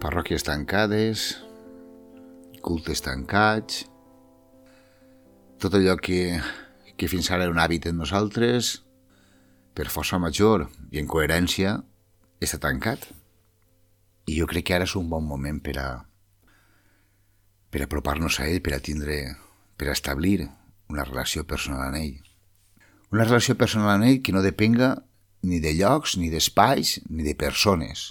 parròquies tancades, cultes tancats, tot allò que, que fins ara era un hàbit en nosaltres, per força major i en coherència, està tancat. I jo crec que ara és un bon moment per a, per apropar-nos a ell, per a tindre, per a establir una relació personal amb ell. Una relació personal amb ell que no depenga ni de llocs, ni d'espais, ni de persones.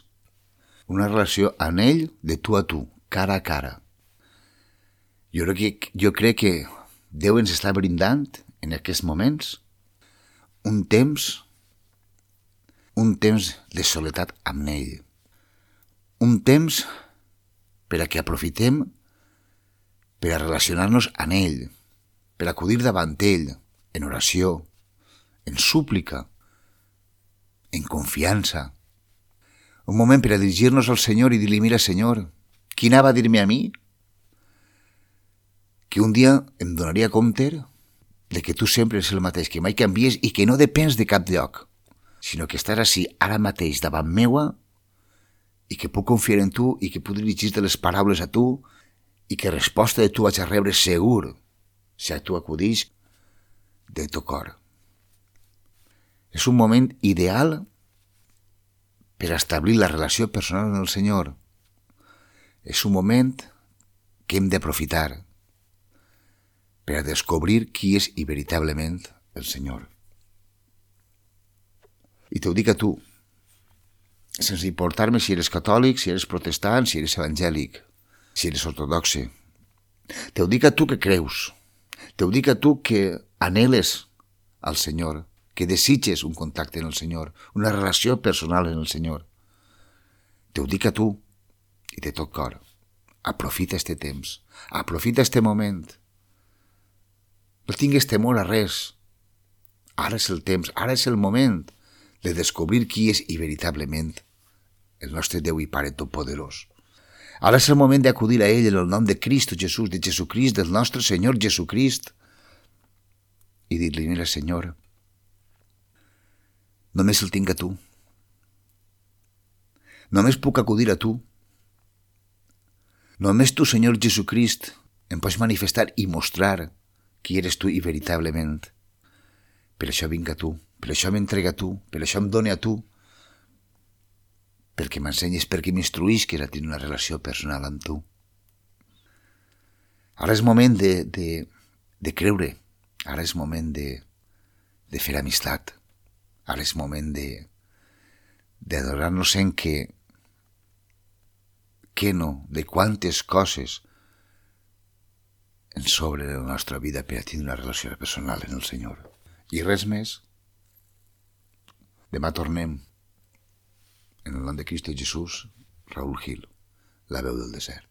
Una relació amb ell de tu a tu, cara a cara. Jo crec que, jo crec que Déu ens està brindant en aquests moments un temps un temps de soledat amb ell. Un temps per a que aprofitem per a relacionar-nos amb ell, per acudir davant ell, en oració, en súplica, en confiança. Un moment per a dirigir-nos al Senyor i dir-li, mira, Senyor, qui anava a dir-me a mi que un dia em donaria compte de que tu sempre ets el mateix, que mai canvies i que no depens de cap lloc, sinó que estàs així ara mateix davant meua i que puc confiar en tu i que puc dirigir-te les paraules a tu i que resposta de tu vaig a rebre segur si a tu acudix de tu cor. És un moment ideal per establir la relació personal amb el Senyor. És un moment que hem d'aprofitar per a descobrir qui és i veritablement el Senyor. I t'ho dic a tu, sense importar-me si eres catòlic, si eres protestant, si eres evangèlic, si eres ortodoxe. T'ho dic a tu que creus, t'ho dic a tu que anheles al Senyor, que desitges un contacte en el Senyor, una relació personal en el Senyor. T'ho dic a tu i de tot cor. Aprofita este temps, aprofita este moment, no tingues temor a res. Ara és el temps, ara és el moment de descobrir qui és i veritablement el nostre Déu i Pare Totpoderós. Ara és el moment d'acudir a ell en el nom de Cristo Jesús, de Jesucrist, del nostre Senyor Jesucrist, i dir-li, mira, Senyor, només el tinc a tu. Només puc acudir a tu. Només tu, Senyor Jesucrist, em pots manifestar i mostrar qui eres tu i veritablement. Per això vinc a tu, per això m'entrega a tu, per això em dóna a tu, perquè m'ensenyes, perquè m'instruïsques a tenir una relació personal amb tu. Ara és moment de, de, de creure, ara és moment de, de fer amistat, ara és moment de d'adorar-nos en que que no, de quantes coses en sobre la nostra vida per a tenir una relació personal en el Senyor. I res més. Demà tornem. En el nom de Cristo Jesús, Raúl Gil, la veu del desert.